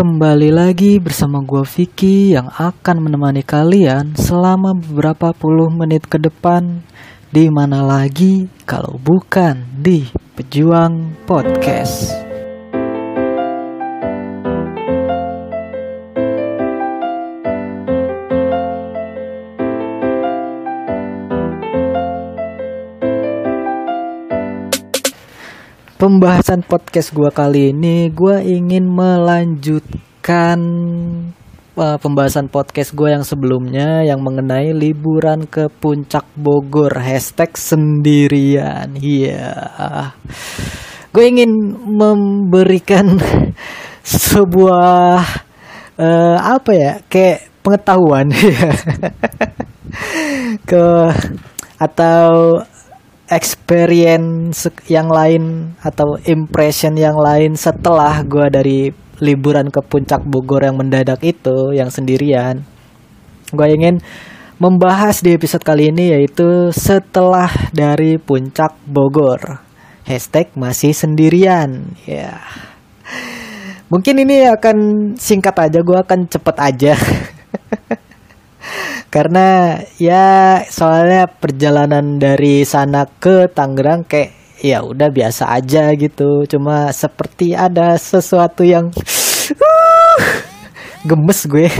Kembali lagi bersama gue Vicky yang akan menemani kalian selama beberapa puluh menit ke depan di mana lagi kalau bukan di Pejuang Podcast. Pembahasan podcast gue kali ini gue ingin melanjutkan uh, pembahasan podcast gue yang sebelumnya yang mengenai liburan ke puncak Bogor hashtag sendirian. Iya, yeah. gue ingin memberikan sebuah uh, apa ya kayak pengetahuan ke atau experience yang lain atau impression yang lain setelah gue dari liburan ke puncak Bogor yang mendadak itu yang sendirian gue ingin membahas di episode kali ini yaitu setelah dari puncak Bogor. Hashtag masih sendirian. Ya. Yeah. mungkin ini akan singkat aja gue akan cepet aja karena ya soalnya perjalanan dari sana ke Tangerang kayak ya udah biasa aja gitu. Cuma seperti ada sesuatu yang gemes gue.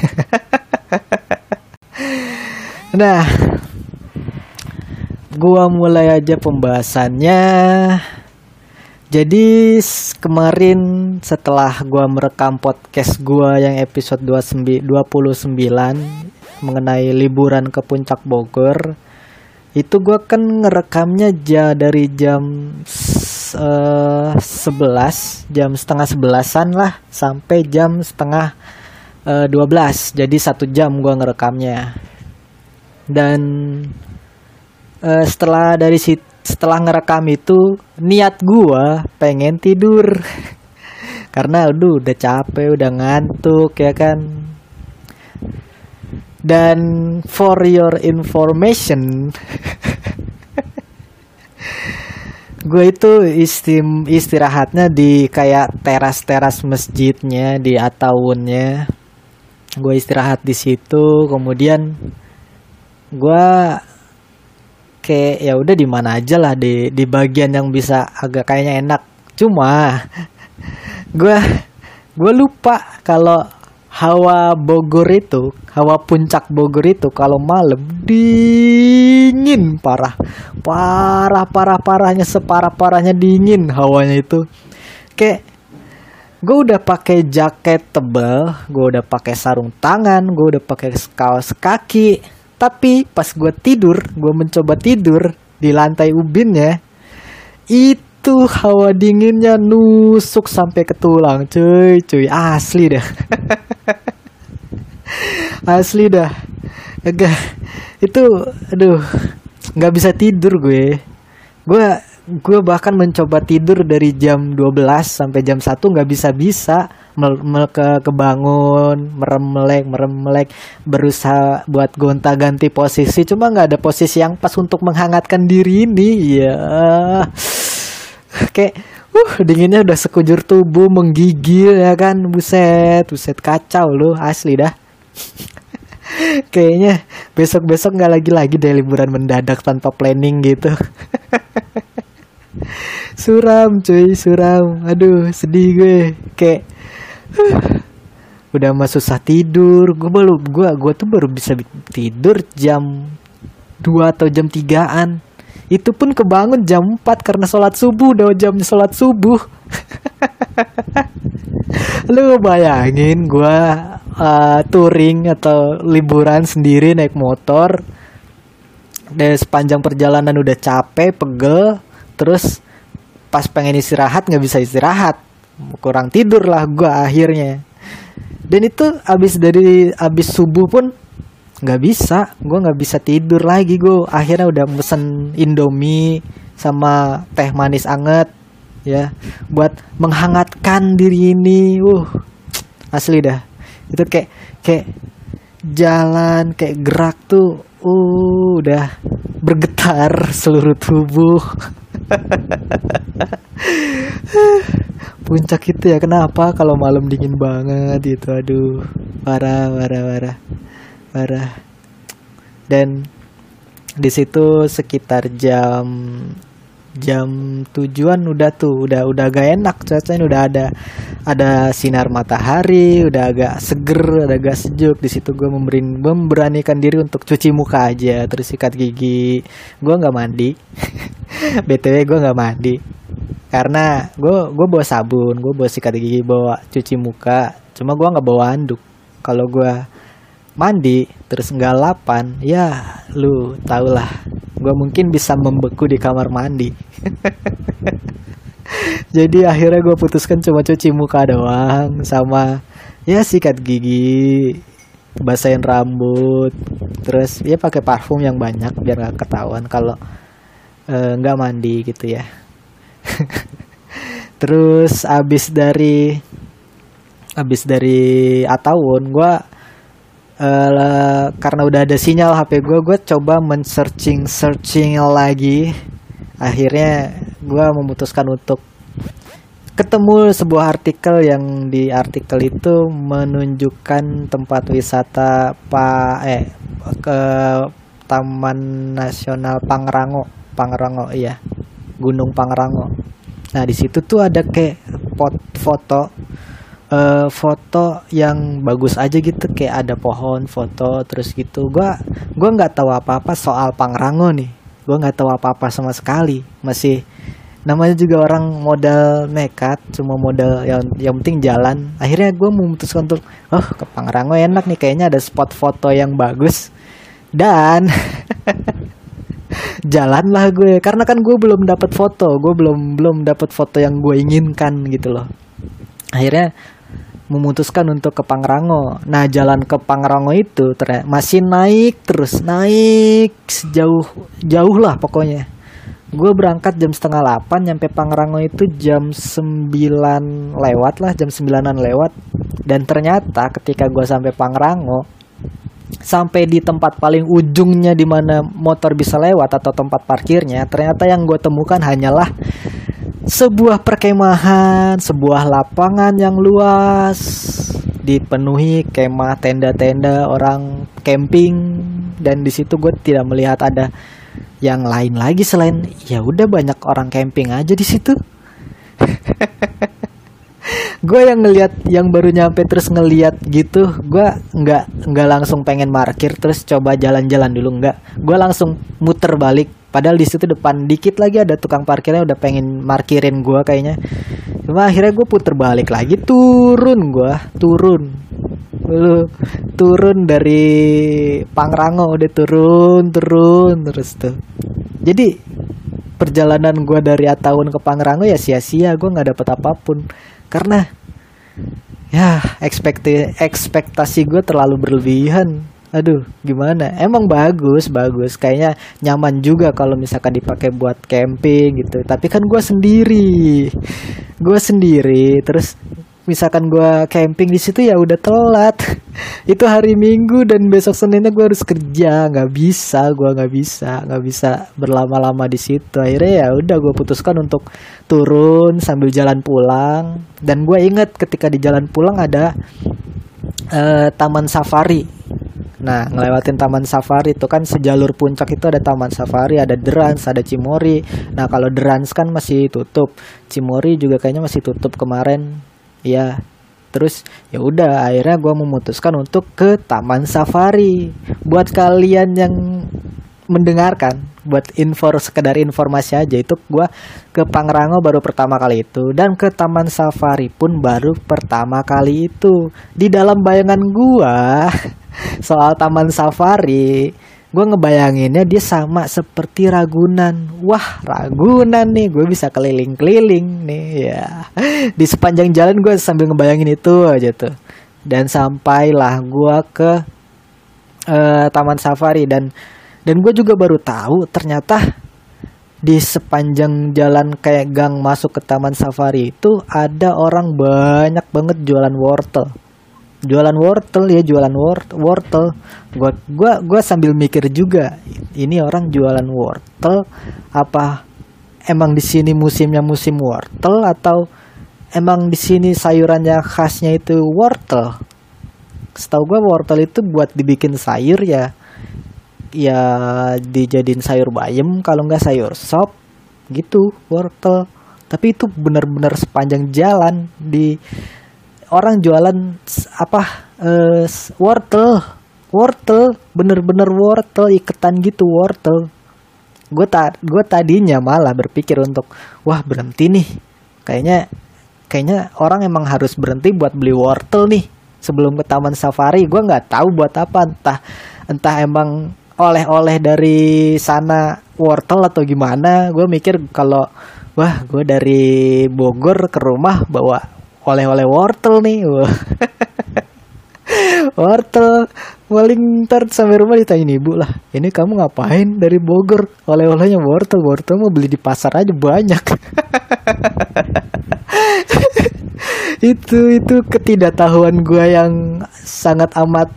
Nah gua mulai aja pembahasannya. Jadi kemarin setelah gua merekam podcast gua yang episode 29 mengenai liburan ke puncak Bogor. Itu gue kan ngerekamnya ja dari jam uh, 11 jam setengah sebelasan lah sampai jam setengah uh, 12 jadi satu jam gue ngerekamnya. Dan uh, setelah dari situ setelah ngerekam itu niat gue pengen tidur. Karena aduh udah capek udah ngantuk ya kan dan for your information, gue itu istim istirahatnya di kayak teras-teras masjidnya di ataunnya. Gue istirahat di situ, kemudian gue kayak ya udah di mana aja lah di di bagian yang bisa agak kayaknya enak. Cuma gue gue lupa kalau hawa Bogor itu, hawa puncak Bogor itu kalau malam dingin parah. Parah parah parahnya separah parahnya dingin hawanya itu. Kayak gue udah pakai jaket tebel, gue udah pakai sarung tangan, gue udah pakai kaos kaki. Tapi pas gue tidur, gue mencoba tidur di lantai ubinnya, itu hawa dinginnya nusuk sampai ke tulang, cuy, cuy, asli dah. asli dah. Agak itu aduh nggak bisa tidur gue. Gue gue bahkan mencoba tidur dari jam 12 sampai jam 1 nggak bisa bisa ke kebangun merem melek merem melek berusaha buat gonta ganti posisi. Cuma nggak ada posisi yang pas untuk menghangatkan diri ini ya kayak uh dinginnya udah sekujur tubuh menggigil ya kan? Buset buset kacau loh asli dah Kayaknya besok-besok nggak lagi-lagi deh liburan mendadak tanpa planning gitu. suram cuy, suram. Aduh, sedih gue. Kayak udah mah susah tidur. Gue baru gue gue tuh baru bisa tidur jam 2 atau jam 3-an. Itu pun kebangun jam 4 karena sholat subuh, udah jamnya sholat subuh. Lu bayangin gue uh, touring atau liburan sendiri naik motor dari sepanjang perjalanan udah capek pegel terus pas pengen istirahat nggak bisa istirahat kurang tidur lah gue akhirnya dan itu abis dari abis subuh pun nggak bisa. Gue nggak bisa tidur lagi gue akhirnya udah mesen indomie sama teh manis anget ya. Buat menghangatkan diri ini. Uh asli dah. Itu kayak kayak jalan kayak gerak tuh uh, udah bergetar seluruh tubuh. Puncak itu ya kenapa? Kalau malam dingin banget itu aduh parah parah parah parah. Dan di situ sekitar jam jam tujuan udah tuh udah udah gak enak cuacanya udah ada ada sinar matahari udah agak seger udah agak sejuk. Di situ gue memberin memberanikan diri untuk cuci muka aja terus sikat gigi. Gue nggak mandi. Btw gue nggak mandi. Karena gue gue bawa sabun gue bawa sikat gigi bawa cuci muka. Cuma gue nggak bawa anduk kalau gue mandi terus nggak lapan ya lu tau lah gue mungkin bisa membeku di kamar mandi. Jadi akhirnya gue putuskan cuma cuci muka doang sama ya sikat gigi basahin rambut terus ya pakai parfum yang banyak biar nggak ketahuan kalau eh, nggak uh, mandi gitu ya. Terus abis dari abis dari Atawun gue uh, karena udah ada sinyal HP gue gue coba men-searching searching lagi. Akhirnya gue memutuskan untuk ketemu sebuah artikel yang di artikel itu menunjukkan tempat wisata pak eh ke Taman Nasional Pangrango. Pangrango iya. Gunung Pangrango. Nah di situ tuh ada kayak pot foto uh, foto yang bagus aja gitu kayak ada pohon foto terus gitu. Gua gua nggak tahu apa-apa soal Pangrango nih. Gua nggak tahu apa-apa sama sekali. Masih namanya juga orang modal nekat cuma modal yang yang penting jalan. Akhirnya gue memutuskan untuk oh ke Pangrango enak nih kayaknya ada spot foto yang bagus. Dan jalanlah gue karena kan gue belum dapat foto. Gue belum belum dapat foto yang gue inginkan gitu loh. Akhirnya memutuskan untuk ke Pangrango. Nah, jalan ke Pangrango itu ternyata masih naik terus, naik sejauh jauh lah pokoknya. Gue berangkat jam setengah 8 nyampe Pangrango itu jam 9 lewat lah, jam 9an lewat. Dan ternyata ketika gue sampai Pangrango, sampai di tempat paling ujungnya di mana motor bisa lewat atau tempat parkirnya, ternyata yang gue temukan hanyalah sebuah perkemahan, sebuah lapangan yang luas. Dipenuhi kemah tenda-tenda orang camping. Dan di situ gue tidak melihat ada yang lain lagi selain ya udah banyak orang camping aja di situ. gue yang ngelihat yang baru nyampe terus ngelihat gitu gue nggak nggak langsung pengen parkir terus coba jalan-jalan dulu nggak. Gue langsung muter balik Padahal di situ depan dikit lagi ada tukang parkirnya udah pengen markirin gue kayaknya. Cuma akhirnya gue puter balik lagi turun gue turun. Lu turun dari Pangrango udah turun turun terus tuh. Jadi perjalanan gue dari Ataun ke Pangrango ya sia-sia gue nggak dapet apa pun karena ya ekspektasi gue terlalu berlebihan aduh gimana? Emang bagus bagus. Kayaknya nyaman juga kalau misalkan dipakai buat camping gitu. Tapi kan gue sendiri. Gue sendiri. Terus misalkan gue camping di situ ya udah telat. Itu hari minggu dan besok seninnya gue harus kerja. Nggak bisa gue nggak bisa. Nggak bisa berlama-lama di situ. Akhirnya ya udah gue putuskan untuk turun sambil jalan pulang. Dan gue inget ketika di jalan pulang ada uh, taman safari Nah, ngelewatin Taman Safari itu kan sejalur puncak itu ada Taman Safari, ada Derans, ada Cimori. Nah, kalau Derans kan masih tutup. Cimori juga kayaknya masih tutup kemarin. Ya. Terus ya udah akhirnya gue memutuskan untuk ke Taman Safari. Buat kalian yang mendengarkan buat info sekedar informasi aja itu gue ke Pangrango baru pertama kali itu dan ke Taman Safari pun baru pertama kali itu di dalam bayangan gue soal Taman Safari gue ngebayanginnya dia sama seperti Ragunan. Wah Ragunan nih gue bisa keliling-keliling nih ya. Di sepanjang jalan gue sambil ngebayangin itu aja tuh. Dan sampailah gue ke uh, Taman Safari. Dan dan gue juga baru tahu ternyata di sepanjang jalan kayak gang masuk ke Taman Safari itu ada orang banyak banget jualan wortel jualan wortel ya jualan wortel. Gua gua gua sambil mikir juga ini orang jualan wortel apa emang di sini musimnya musim wortel atau emang di sini sayurannya khasnya itu wortel? Setahu gue wortel itu buat dibikin sayur ya. Ya dijadiin sayur bayam kalau nggak sayur sop gitu wortel. Tapi itu benar-benar sepanjang jalan di orang jualan apa uh, wortel. Wortel bener-bener wortel iketan gitu wortel. Gue ta gue tadinya malah berpikir untuk wah berhenti nih. Kayaknya kayaknya orang emang harus berhenti buat beli wortel nih. Sebelum ke taman safari gue nggak tahu buat apa. Entah entah emang oleh-oleh dari sana wortel atau gimana. Gue mikir kalau wah gue dari Bogor ke rumah bawa oleh-oleh wortel nih wortel paling ntar sampai rumah ditanya ibu lah ini kamu ngapain dari Bogor? Oleh-olehnya wortel wortel mau beli di pasar aja banyak. Itu itu ketidaktahuan gue yang sangat amat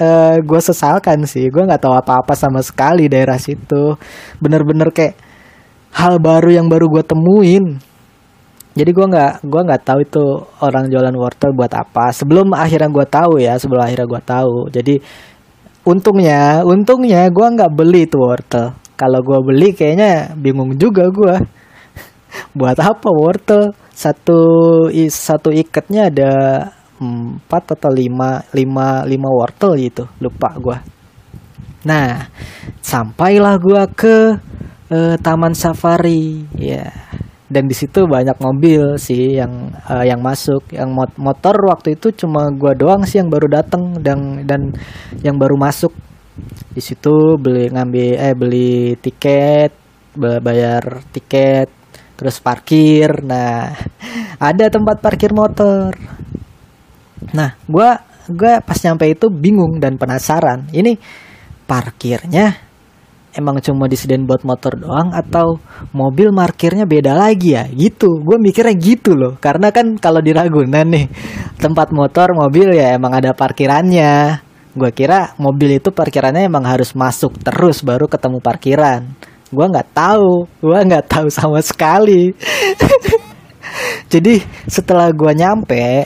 uh, eh, gue sesalkan sih. Gue nggak tahu apa-apa sama sekali daerah situ. Bener-bener kayak hal baru yang baru gue temuin jadi gue nggak gua nggak tahu itu orang jualan wortel buat apa. Sebelum akhirnya gue tahu ya sebelum akhirnya gue tahu. Jadi untungnya untungnya gue nggak beli itu wortel. Kalau gue beli kayaknya bingung juga gue buat apa wortel? Satu satu ikatnya ada empat atau lima lima lima wortel gitu. Lupa gue nah sampailah gue ke uh, taman safari. Ya dan di situ banyak mobil sih yang uh, yang masuk. Yang mot motor waktu itu cuma gue doang sih yang baru datang dan dan yang baru masuk. Di situ beli ngambil eh beli tiket bayar tiket terus parkir. Nah ada tempat parkir motor. Nah, gue gue pas nyampe itu bingung dan penasaran. Ini parkirnya emang cuma disediain buat motor doang atau mobil parkirnya beda lagi ya? Gitu. Gue mikirnya gitu loh. Karena kan kalau di Ragunan nih tempat motor mobil ya emang ada parkirannya. Gue kira mobil itu parkirannya emang harus masuk terus baru ketemu parkiran. Gue nggak tahu. Gue nggak tahu sama sekali. Jadi setelah gue nyampe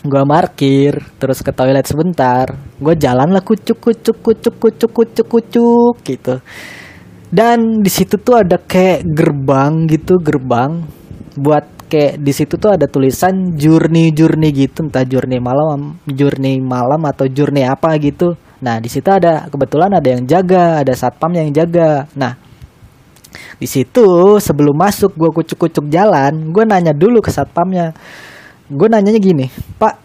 gue parkir terus ke toilet sebentar. Gue jalan lah kucuk kucuk kucuk kucuk kucuk kucuk gitu. Dan di situ tuh ada kayak gerbang gitu gerbang. Buat kayak di situ tuh ada tulisan journey journey gitu. Entah journey malam journey malam atau journey apa gitu. Nah di situ ada kebetulan ada yang jaga ada satpam yang jaga. Nah di situ sebelum masuk gue kucuk kucuk jalan gue nanya dulu ke satpamnya gue nanyanya gini pak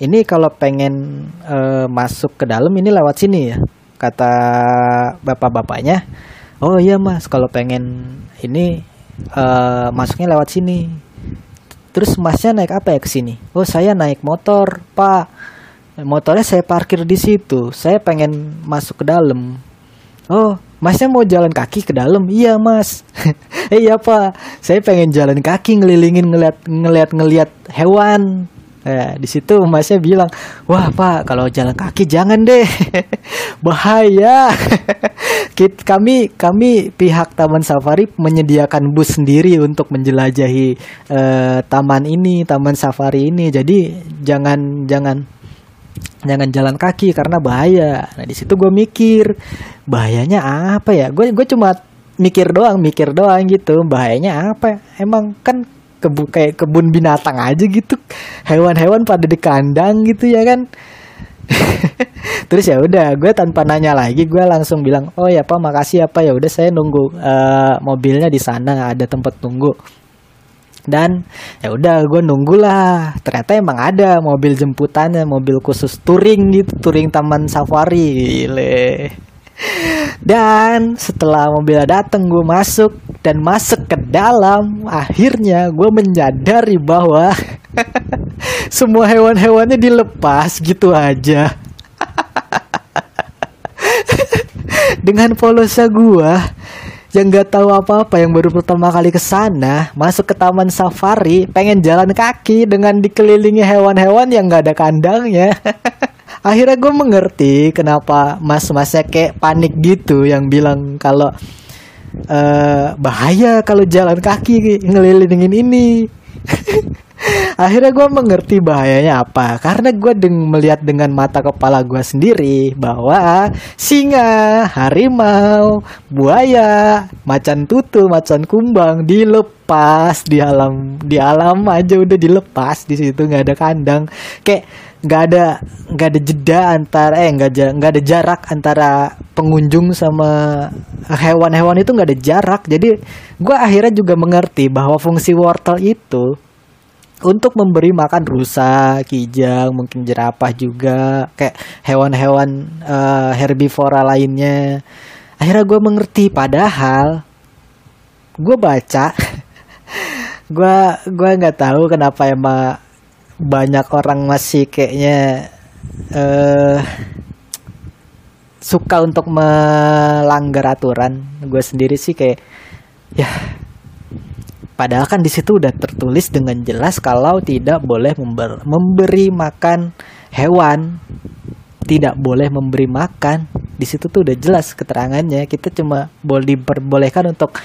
ini kalau pengen uh, masuk ke dalam ini lewat sini ya kata bapak-bapaknya. Oh iya mas kalau pengen ini uh, masuknya lewat sini. Terus masnya naik apa ya ke sini? Oh saya naik motor pak. Motornya saya parkir di situ. Saya pengen masuk ke dalam. Oh masnya mau jalan kaki ke dalam. Iya mas. Eh, iya pak. Saya pengen jalan kaki ngelilingin ngeliat ngeliat ngeliat hewan. Ya, di situ masnya bilang, wah pak, kalau jalan kaki jangan deh, bahaya. kami kami pihak Taman Safari menyediakan bus sendiri untuk menjelajahi uh, taman ini, Taman Safari ini. Jadi jangan jangan jangan jalan kaki karena bahaya. Nah di situ gue mikir bahayanya apa ya? Gue gue cuma mikir doang, mikir doang gitu. Bahayanya apa? Emang kan kebu kayak kebun binatang aja gitu. Hewan-hewan pada di kandang gitu ya kan. Terus ya udah, gue tanpa nanya lagi, gue langsung bilang, oh ya pak, makasih ya pak, ya udah saya nunggu uh, mobilnya di sana, ada tempat tunggu dan ya udah gue nunggu lah ternyata emang ada mobil jemputannya mobil khusus touring gitu touring taman safari Gile. dan setelah mobilnya dateng gue masuk dan masuk ke dalam akhirnya gue menyadari bahwa semua hewan-hewannya dilepas gitu aja dengan polosa gue yang nggak tahu apa-apa yang baru pertama kali ke sana masuk ke taman safari pengen jalan kaki dengan dikelilingi hewan-hewan yang nggak ada kandangnya. Akhirnya gue mengerti kenapa mas-masnya kayak panik gitu yang bilang kalau uh, bahaya kalau jalan kaki ngelilingin ini akhirnya gue mengerti bahayanya apa. Karena gue deng melihat dengan mata kepala gue sendiri bahwa singa harimau buaya macan tutul macan kumbang dilepas di alam di alam aja udah dilepas di situ nggak ada kandang. Kayak nggak ada nggak ada jeda antara eh nggak nggak ada jarak antara pengunjung sama hewan-hewan itu nggak ada jarak. Jadi gue akhirnya juga mengerti bahwa fungsi wortel itu untuk memberi makan rusa, kijang, mungkin jerapah juga, kayak hewan-hewan uh, herbivora lainnya. Akhirnya gue mengerti, padahal gue baca, gue gue nggak tahu kenapa emang banyak orang masih kayaknya uh, suka untuk melanggar aturan. Gue sendiri sih kayak ya Padahal kan di situ udah tertulis dengan jelas kalau tidak boleh member, memberi makan hewan, tidak boleh memberi makan. Di situ tuh udah jelas keterangannya. Kita cuma boleh diperbolehkan untuk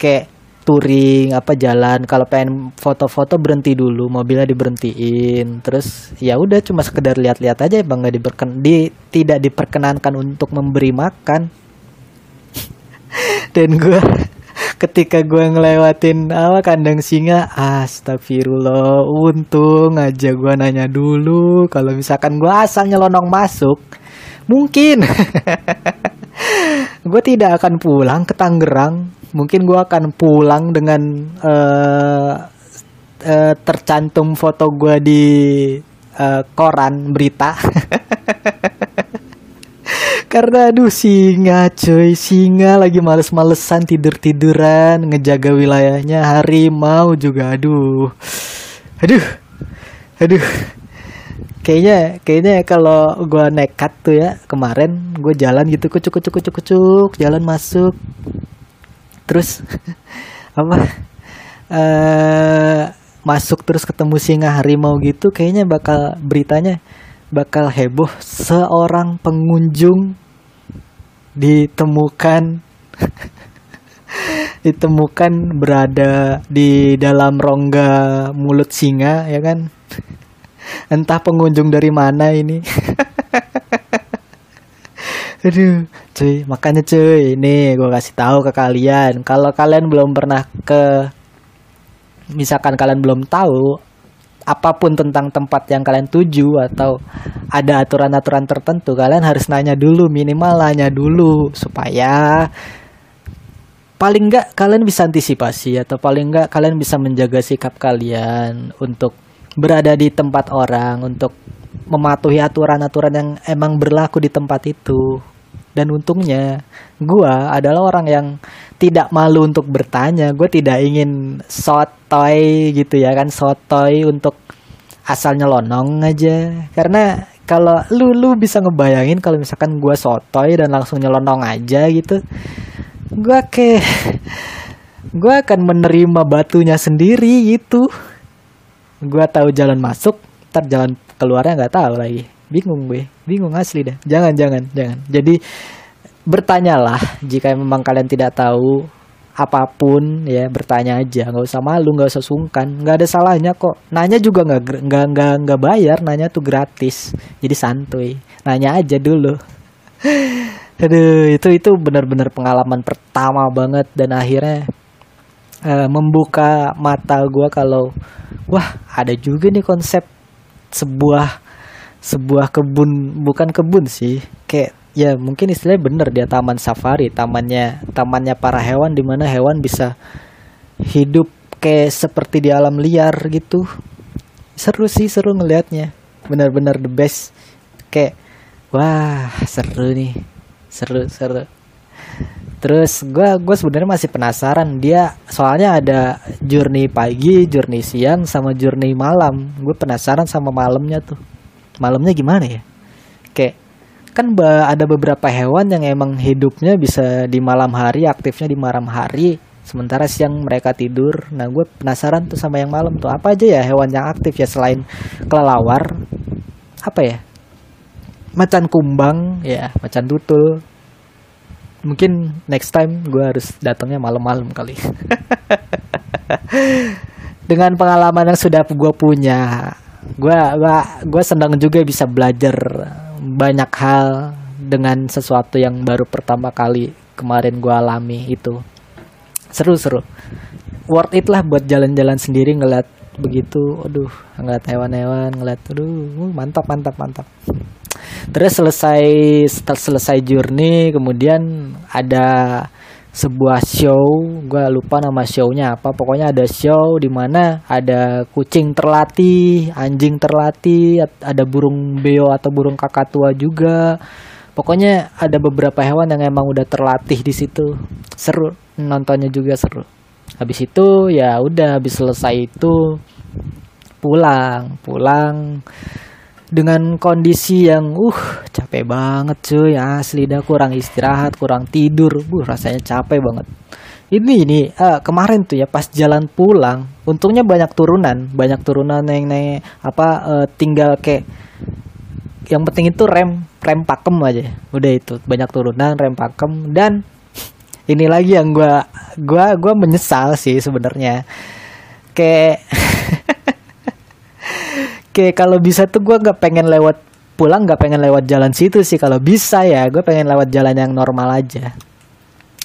kayak touring apa jalan. Kalau pengen foto-foto berhenti dulu. Mobilnya diberhentiin. Terus ya udah cuma sekedar lihat-lihat aja. Bang nggak diperken di tidak diperkenankan untuk memberi makan. Dan gue ketika gue ngelewatin apa kandang singa astagfirullah untung aja gue nanya dulu. Kalau misalkan gue asal nyelonong masuk mungkin. Gue tidak akan pulang ke Tangerang. Mungkin gue akan pulang dengan uh, uh, tercantum foto gue di uh, koran berita karena aduh singa cuy. Singa lagi males-malesan tidur-tiduran ngejaga wilayahnya. Harimau juga aduh. Aduh. Aduh. Kayaknya kayaknya kalau gue nekat tuh ya kemarin gue jalan gitu kucuk kucuk kucuk kucuk jalan masuk. Terus apa uh, masuk terus ketemu singa harimau gitu kayaknya bakal beritanya bakal heboh seorang pengunjung ditemukan. Ditemukan berada di dalam rongga mulut singa ya kan? Entah pengunjung dari mana ini. Aduh cuy makanya cuy ini gue kasih tahu ke kalian. Kalau kalian belum pernah ke misalkan kalian belum tahu apa pun tentang tempat yang kalian tuju atau ada aturan-aturan tertentu kalian harus nanya dulu minimal nanya dulu supaya paling enggak kalian bisa antisipasi atau paling enggak kalian bisa menjaga sikap kalian untuk berada di tempat orang untuk mematuhi aturan-aturan yang emang berlaku di tempat itu dan untungnya gue adalah orang yang tidak malu untuk bertanya. Gue tidak ingin sotoy gitu ya kan sotoy untuk asal nyelonong aja. Karena kalau lu lu bisa ngebayangin kalau misalkan gue sotoy dan langsung nyelonong aja gitu gue ke gue akan menerima batunya sendiri gitu. Gue tahu jalan masuk ntar jalan keluarnya nggak tahu lagi bingung gue. Bingung asli dah. Jangan jangan jangan. Jadi bertanyalah jika memang kalian tidak tahu apa pun ya bertanya aja. Nggak usah malu nggak usah sungkan. Nggak ada salahnya kok. Nanya juga nggak nggak nggak nggak bayar nanya tuh gratis. Jadi santuy. Nanya aja dulu. Aduh itu itu benar-benar pengalaman pertama banget dan akhirnya uh, membuka mata gue kalau wah ada juga nih konsep sebuah sebuah kebun bukan kebun sih. Kayak ya mungkin istilahnya bener dia taman safari tamannya tamannya para hewan di mana hewan bisa hidup kayak seperti di alam liar gitu. Seru sih seru ngelihatnya benar-benar the best. Kayak wah seru nih. Seru seru. Terus gue gue sebenarnya masih penasaran. Dia soalnya ada journey pagi journey siang sama journey malam. Gue penasaran sama malamnya tuh malamnya gimana ya? Kayak kan ada beberapa hewan yang emang hidupnya bisa di malam hari aktifnya di malam hari sementara siang mereka tidur. Nah gue penasaran tuh sama yang malam tuh. Apa aja ya hewan yang aktif ya selain kelelawar? Apa ya? Macan kumbang ya macan tutul. Mungkin next time gue harus datangnya malam-malam kali. Dengan pengalaman yang sudah gue punya gue gua gue senang juga bisa belajar banyak hal dengan sesuatu yang baru pertama kali kemarin gue alami itu. Seru seru. Worth it lah buat jalan-jalan sendiri ngeliat begitu aduh ngeliat hewan-hewan ngeliat aduh mantap mantap mantap. Terus selesai setelah selesai journey kemudian ada sebuah show gue lupa nama shownya apa pokoknya ada show di mana ada kucing terlatih anjing terlatih ada burung beo atau burung kakatua juga. Pokoknya ada beberapa hewan yang emang udah terlatih di situ. Seru nontonnya juga seru. Habis itu ya udah habis selesai itu pulang pulang dengan kondisi yang uh capek banget cuy. Asli dah kurang istirahat kurang tidur. Buh rasanya capek banget. Ini ini uh, kemarin tuh ya pas jalan pulang untungnya banyak turunan. Banyak turunan yang naik apa uh, tinggal kayak yang penting itu rem rem pakem aja. Udah itu banyak turunan rem pakem. Dan ini lagi yang gua gua gua menyesal sih sebenarnya. Kayak kayak kalau bisa tuh gue nggak pengen lewat pulang nggak pengen lewat jalan situ sih. Kalau bisa ya gue pengen lewat jalan yang normal aja.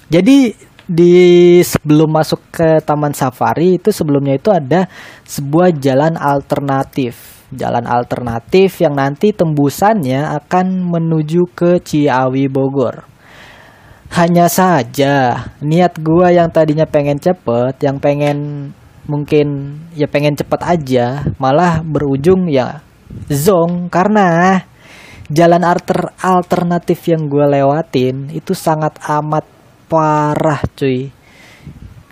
Jadi di sebelum masuk ke taman safari itu sebelumnya itu ada sebuah jalan alternatif. Jalan alternatif yang nanti tembusannya akan menuju ke Ciawi Bogor. Hanya saja niat gue yang tadinya pengen cepet yang pengen mungkin ya pengen cepet aja malah berujung ya zong. Karena jalan alter alternatif yang gue lewatin itu sangat amat parah cuy.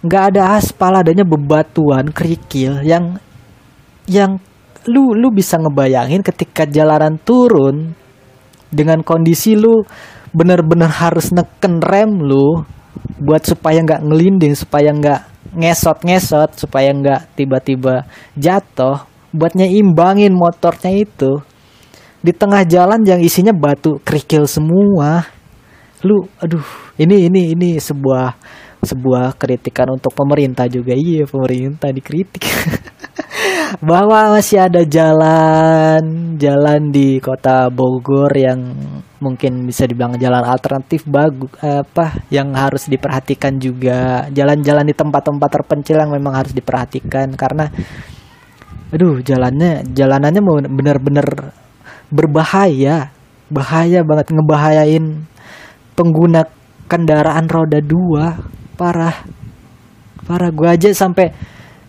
Nggak ada aspal adanya bebatuan kerikil yang yang lu lu bisa ngebayangin ketika jalanan turun dengan kondisi lu bener-bener harus neken rem lu buat supaya nggak ngelinding supaya nggak ngesot-ngesot supaya nggak tiba-tiba jatuh buat nyimbangin motornya itu di tengah jalan yang isinya batu kerikil semua. Lu aduh ini ini ini sebuah sebuah kritikan untuk pemerintah juga. Iya pemerintah dikritik bahwa masih ada jalan jalan di kota Bogor yang mungkin bisa dibilang jalan alternatif bagus apa yang harus diperhatikan juga. Jalan-jalan di tempat-tempat terpencil yang memang harus diperhatikan karena aduh jalannya jalanannya benar-benar berbahaya. Bahaya banget ngebahayain pengguna kendaraan roda dua. Parah. Parah. Gua aja sampai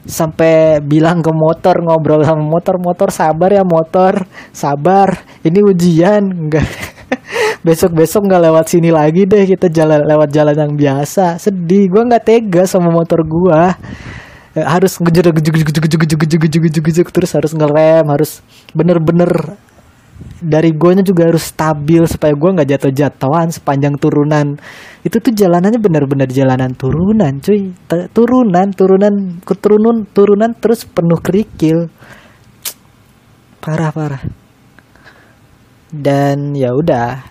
sampai bilang ke motor ngobrol sama motor motor sabar ya motor sabar. Ini ujian. Enggak. Besok besok nggak lewat sini lagi deh kita jalan lewat jalan yang biasa. Sedih gue nggak tega sama motor gue harus ngejar terus harus ngerem harus bener-bener dari gue juga harus stabil supaya gue nggak jatuh jatuhan sepanjang turunan. Itu tuh jalanannya bener-bener jalanan turunan cuy. Turunan turunan turunan turunan terus penuh kerikil. Parah parah. Dan ya udah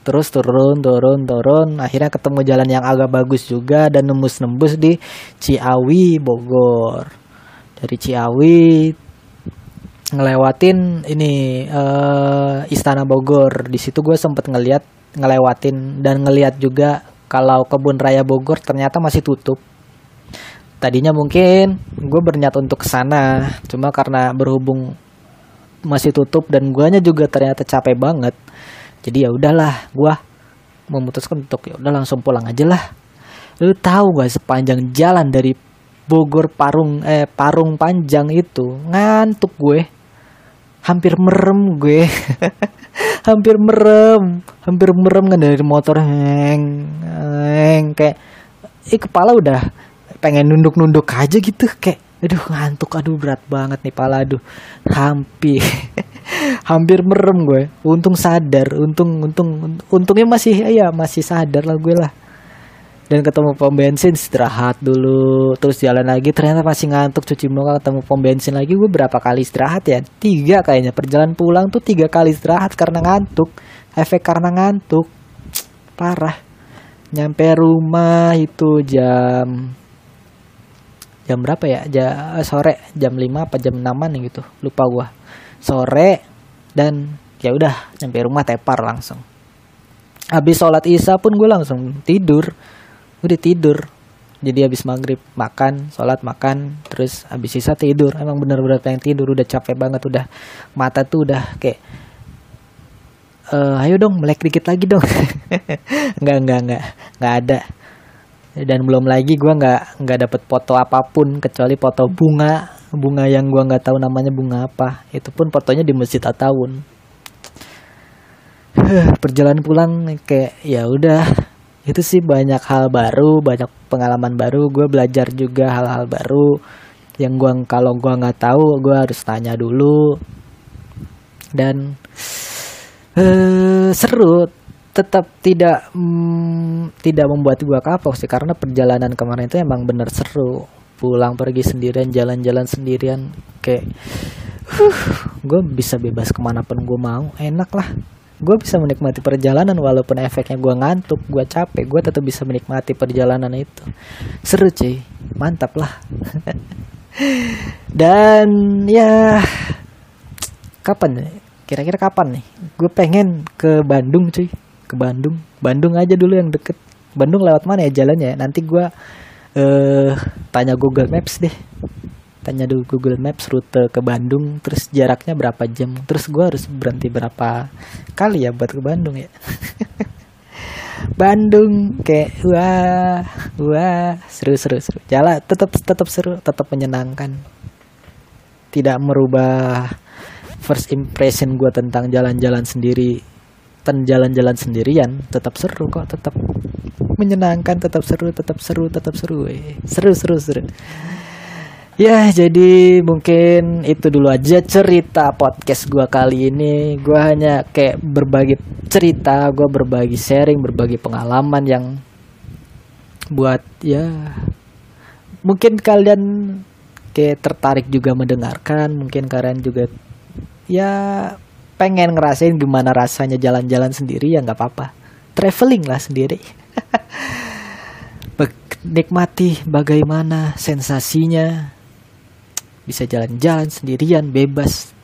terus turun turun turun. Akhirnya ketemu jalan yang agak bagus juga dan nembus nembus di Ciawi Bogor. Dari Ciawi ngelewatin ini uh, Istana Bogor. Di situ gue sempet ngeliat ngelewatin dan ngeliat juga kalau kebun raya Bogor ternyata masih tutup. Tadinya mungkin gue berniat untuk ke sana cuma karena berhubung masih tutup dan guanya juga ternyata capek banget jadi ya udahlah gua memutuskan untuk ya udah langsung pulang aja lah. Lu tahu gak sepanjang jalan dari Bogor Parung eh Parung Panjang itu ngantuk gue hampir merem gue. Hampir merem. Hampir merem kan dari motor. Heng heng. Kayak eh kepala udah pengen nunduk-nunduk aja gitu. Kayak aduh ngantuk. Aduh berat banget nih pala aduh. Hampir. Hampir merem gue. Untung sadar. Untung untung untungnya masih ya masih sadar lah gue lah dan ketemu pom bensin istirahat dulu terus jalan lagi. Ternyata masih ngantuk cuci muka ketemu pom bensin lagi. Gue berapa kali istirahat ya? Tiga kayaknya. Perjalanan pulang tuh tiga kali istirahat karena ngantuk. Efek karena ngantuk. Parah. Nyampe rumah itu jam jam berapa ya? Ja, sore. Jam 5 apa jam 6an gitu. Lupa gua. Sore dan ya udah sampai rumah tepar langsung. Habis sholat isya pun gue langsung tidur udah tidur. Jadi habis maghrib makan sholat makan terus habis sisa tidur. Emang bener-bener pengen tidur udah capek banget udah mata tuh udah kayak uh, ayo dong melek dikit lagi dong. Nggak nggak nggak nggak ada. Dan belum lagi gue nggak nggak dapet foto apa pun kecuali foto bunga bunga yang gue nggak tahu namanya bunga apa. Itu pun fotonya di masjid Atawun perjalanan pulang kayak ya udah itu sih banyak hal baru banyak pengalaman baru. Gue belajar juga hal-hal baru yang gua kalau gua nggak tahu gue harus tanya dulu. Dan uh, seru tetap tidak mm, tidak membuat gua kapok sih karena perjalanan kemarin itu emang bener seru. Pulang pergi sendirian jalan-jalan sendirian kayak uh, gue bisa bebas ke mana pun gue mau. Enak lah gue bisa menikmati perjalanan walaupun efeknya gue ngantuk gue capek gue tetap bisa menikmati perjalanan itu. Seru cuy. Mantap lah. Dan ya kapan kira-kira kapan nih? Gue pengen ke Bandung cuy. Ke Bandung. Bandung aja dulu yang deket. Bandung lewat mana ya jalannya nanti gue uh, tanya Google Maps deh tanya dulu Google Maps rute ke Bandung terus jaraknya berapa jam? Terus gue harus berhenti berapa kali ya buat ke Bandung ya? Bandung kayak wah wah seru seru seru. Jalan tetap tetap seru tetap menyenangkan. Tidak merubah first impression gue tentang jalan-jalan sendiri. Dan jalan-jalan sendirian tetap seru kok tetap menyenangkan tetap seru tetap seru tetap seru eh. seru seru seru Ya jadi mungkin itu dulu aja cerita podcast gue kali ini. Gue hanya kayak berbagi cerita Gue berbagi sharing, berbagi pengalaman yang Buat ya Mungkin kalian kayak tertarik juga mendengarkan Mungkin kalian juga ya pengen ngerasain gimana rasanya jalan-jalan sendiri ya nggak apa-apa. Traveling lah sendiri. Nikmati bagaimana sensasinya bisa jalan-jalan sendirian bebas.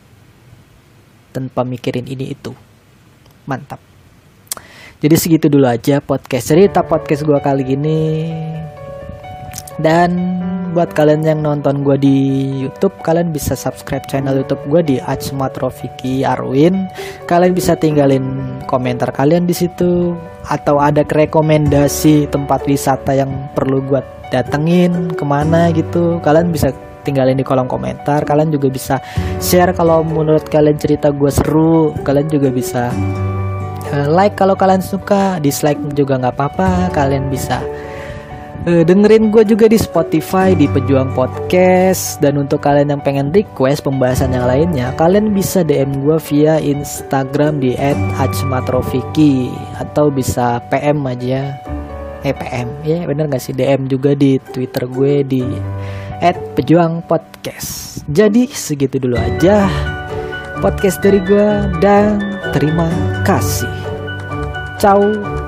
Tanpa mikirin ini itu. Mantap. Jadi segitu dulu aja podcast cerita podcast gue kali ini. Dan buat kalian yang nonton gue di YouTube kalian bisa subscribe channel YouTube gue di Acmatrofiki Arwin. Kalian bisa tinggalin komentar kalian di situ atau ada rekomendasi tempat wisata yang perlu gue datengin ke mana gitu. Kalian bisa tinggalin di kolom komentar. Kalian juga bisa share kalau menurut kalian cerita gue seru. Kalian juga bisa uh, like kalau kalian suka. Dislike juga nggak apa-apa. Kalian bisa uh, dengerin gue juga di Spotify di Pejuang Podcast. Dan untuk kalian yang pengen request pembahasan yang lainnya kalian bisa DM gue via Instagram di @hajmatrofiki atau bisa PM aja. Eh PM ya bener gak sih? DM juga di Twitter gue di at Pejuang Podcast. Jadi segitu dulu aja podcast dari gue dan terima kasih. Ciao.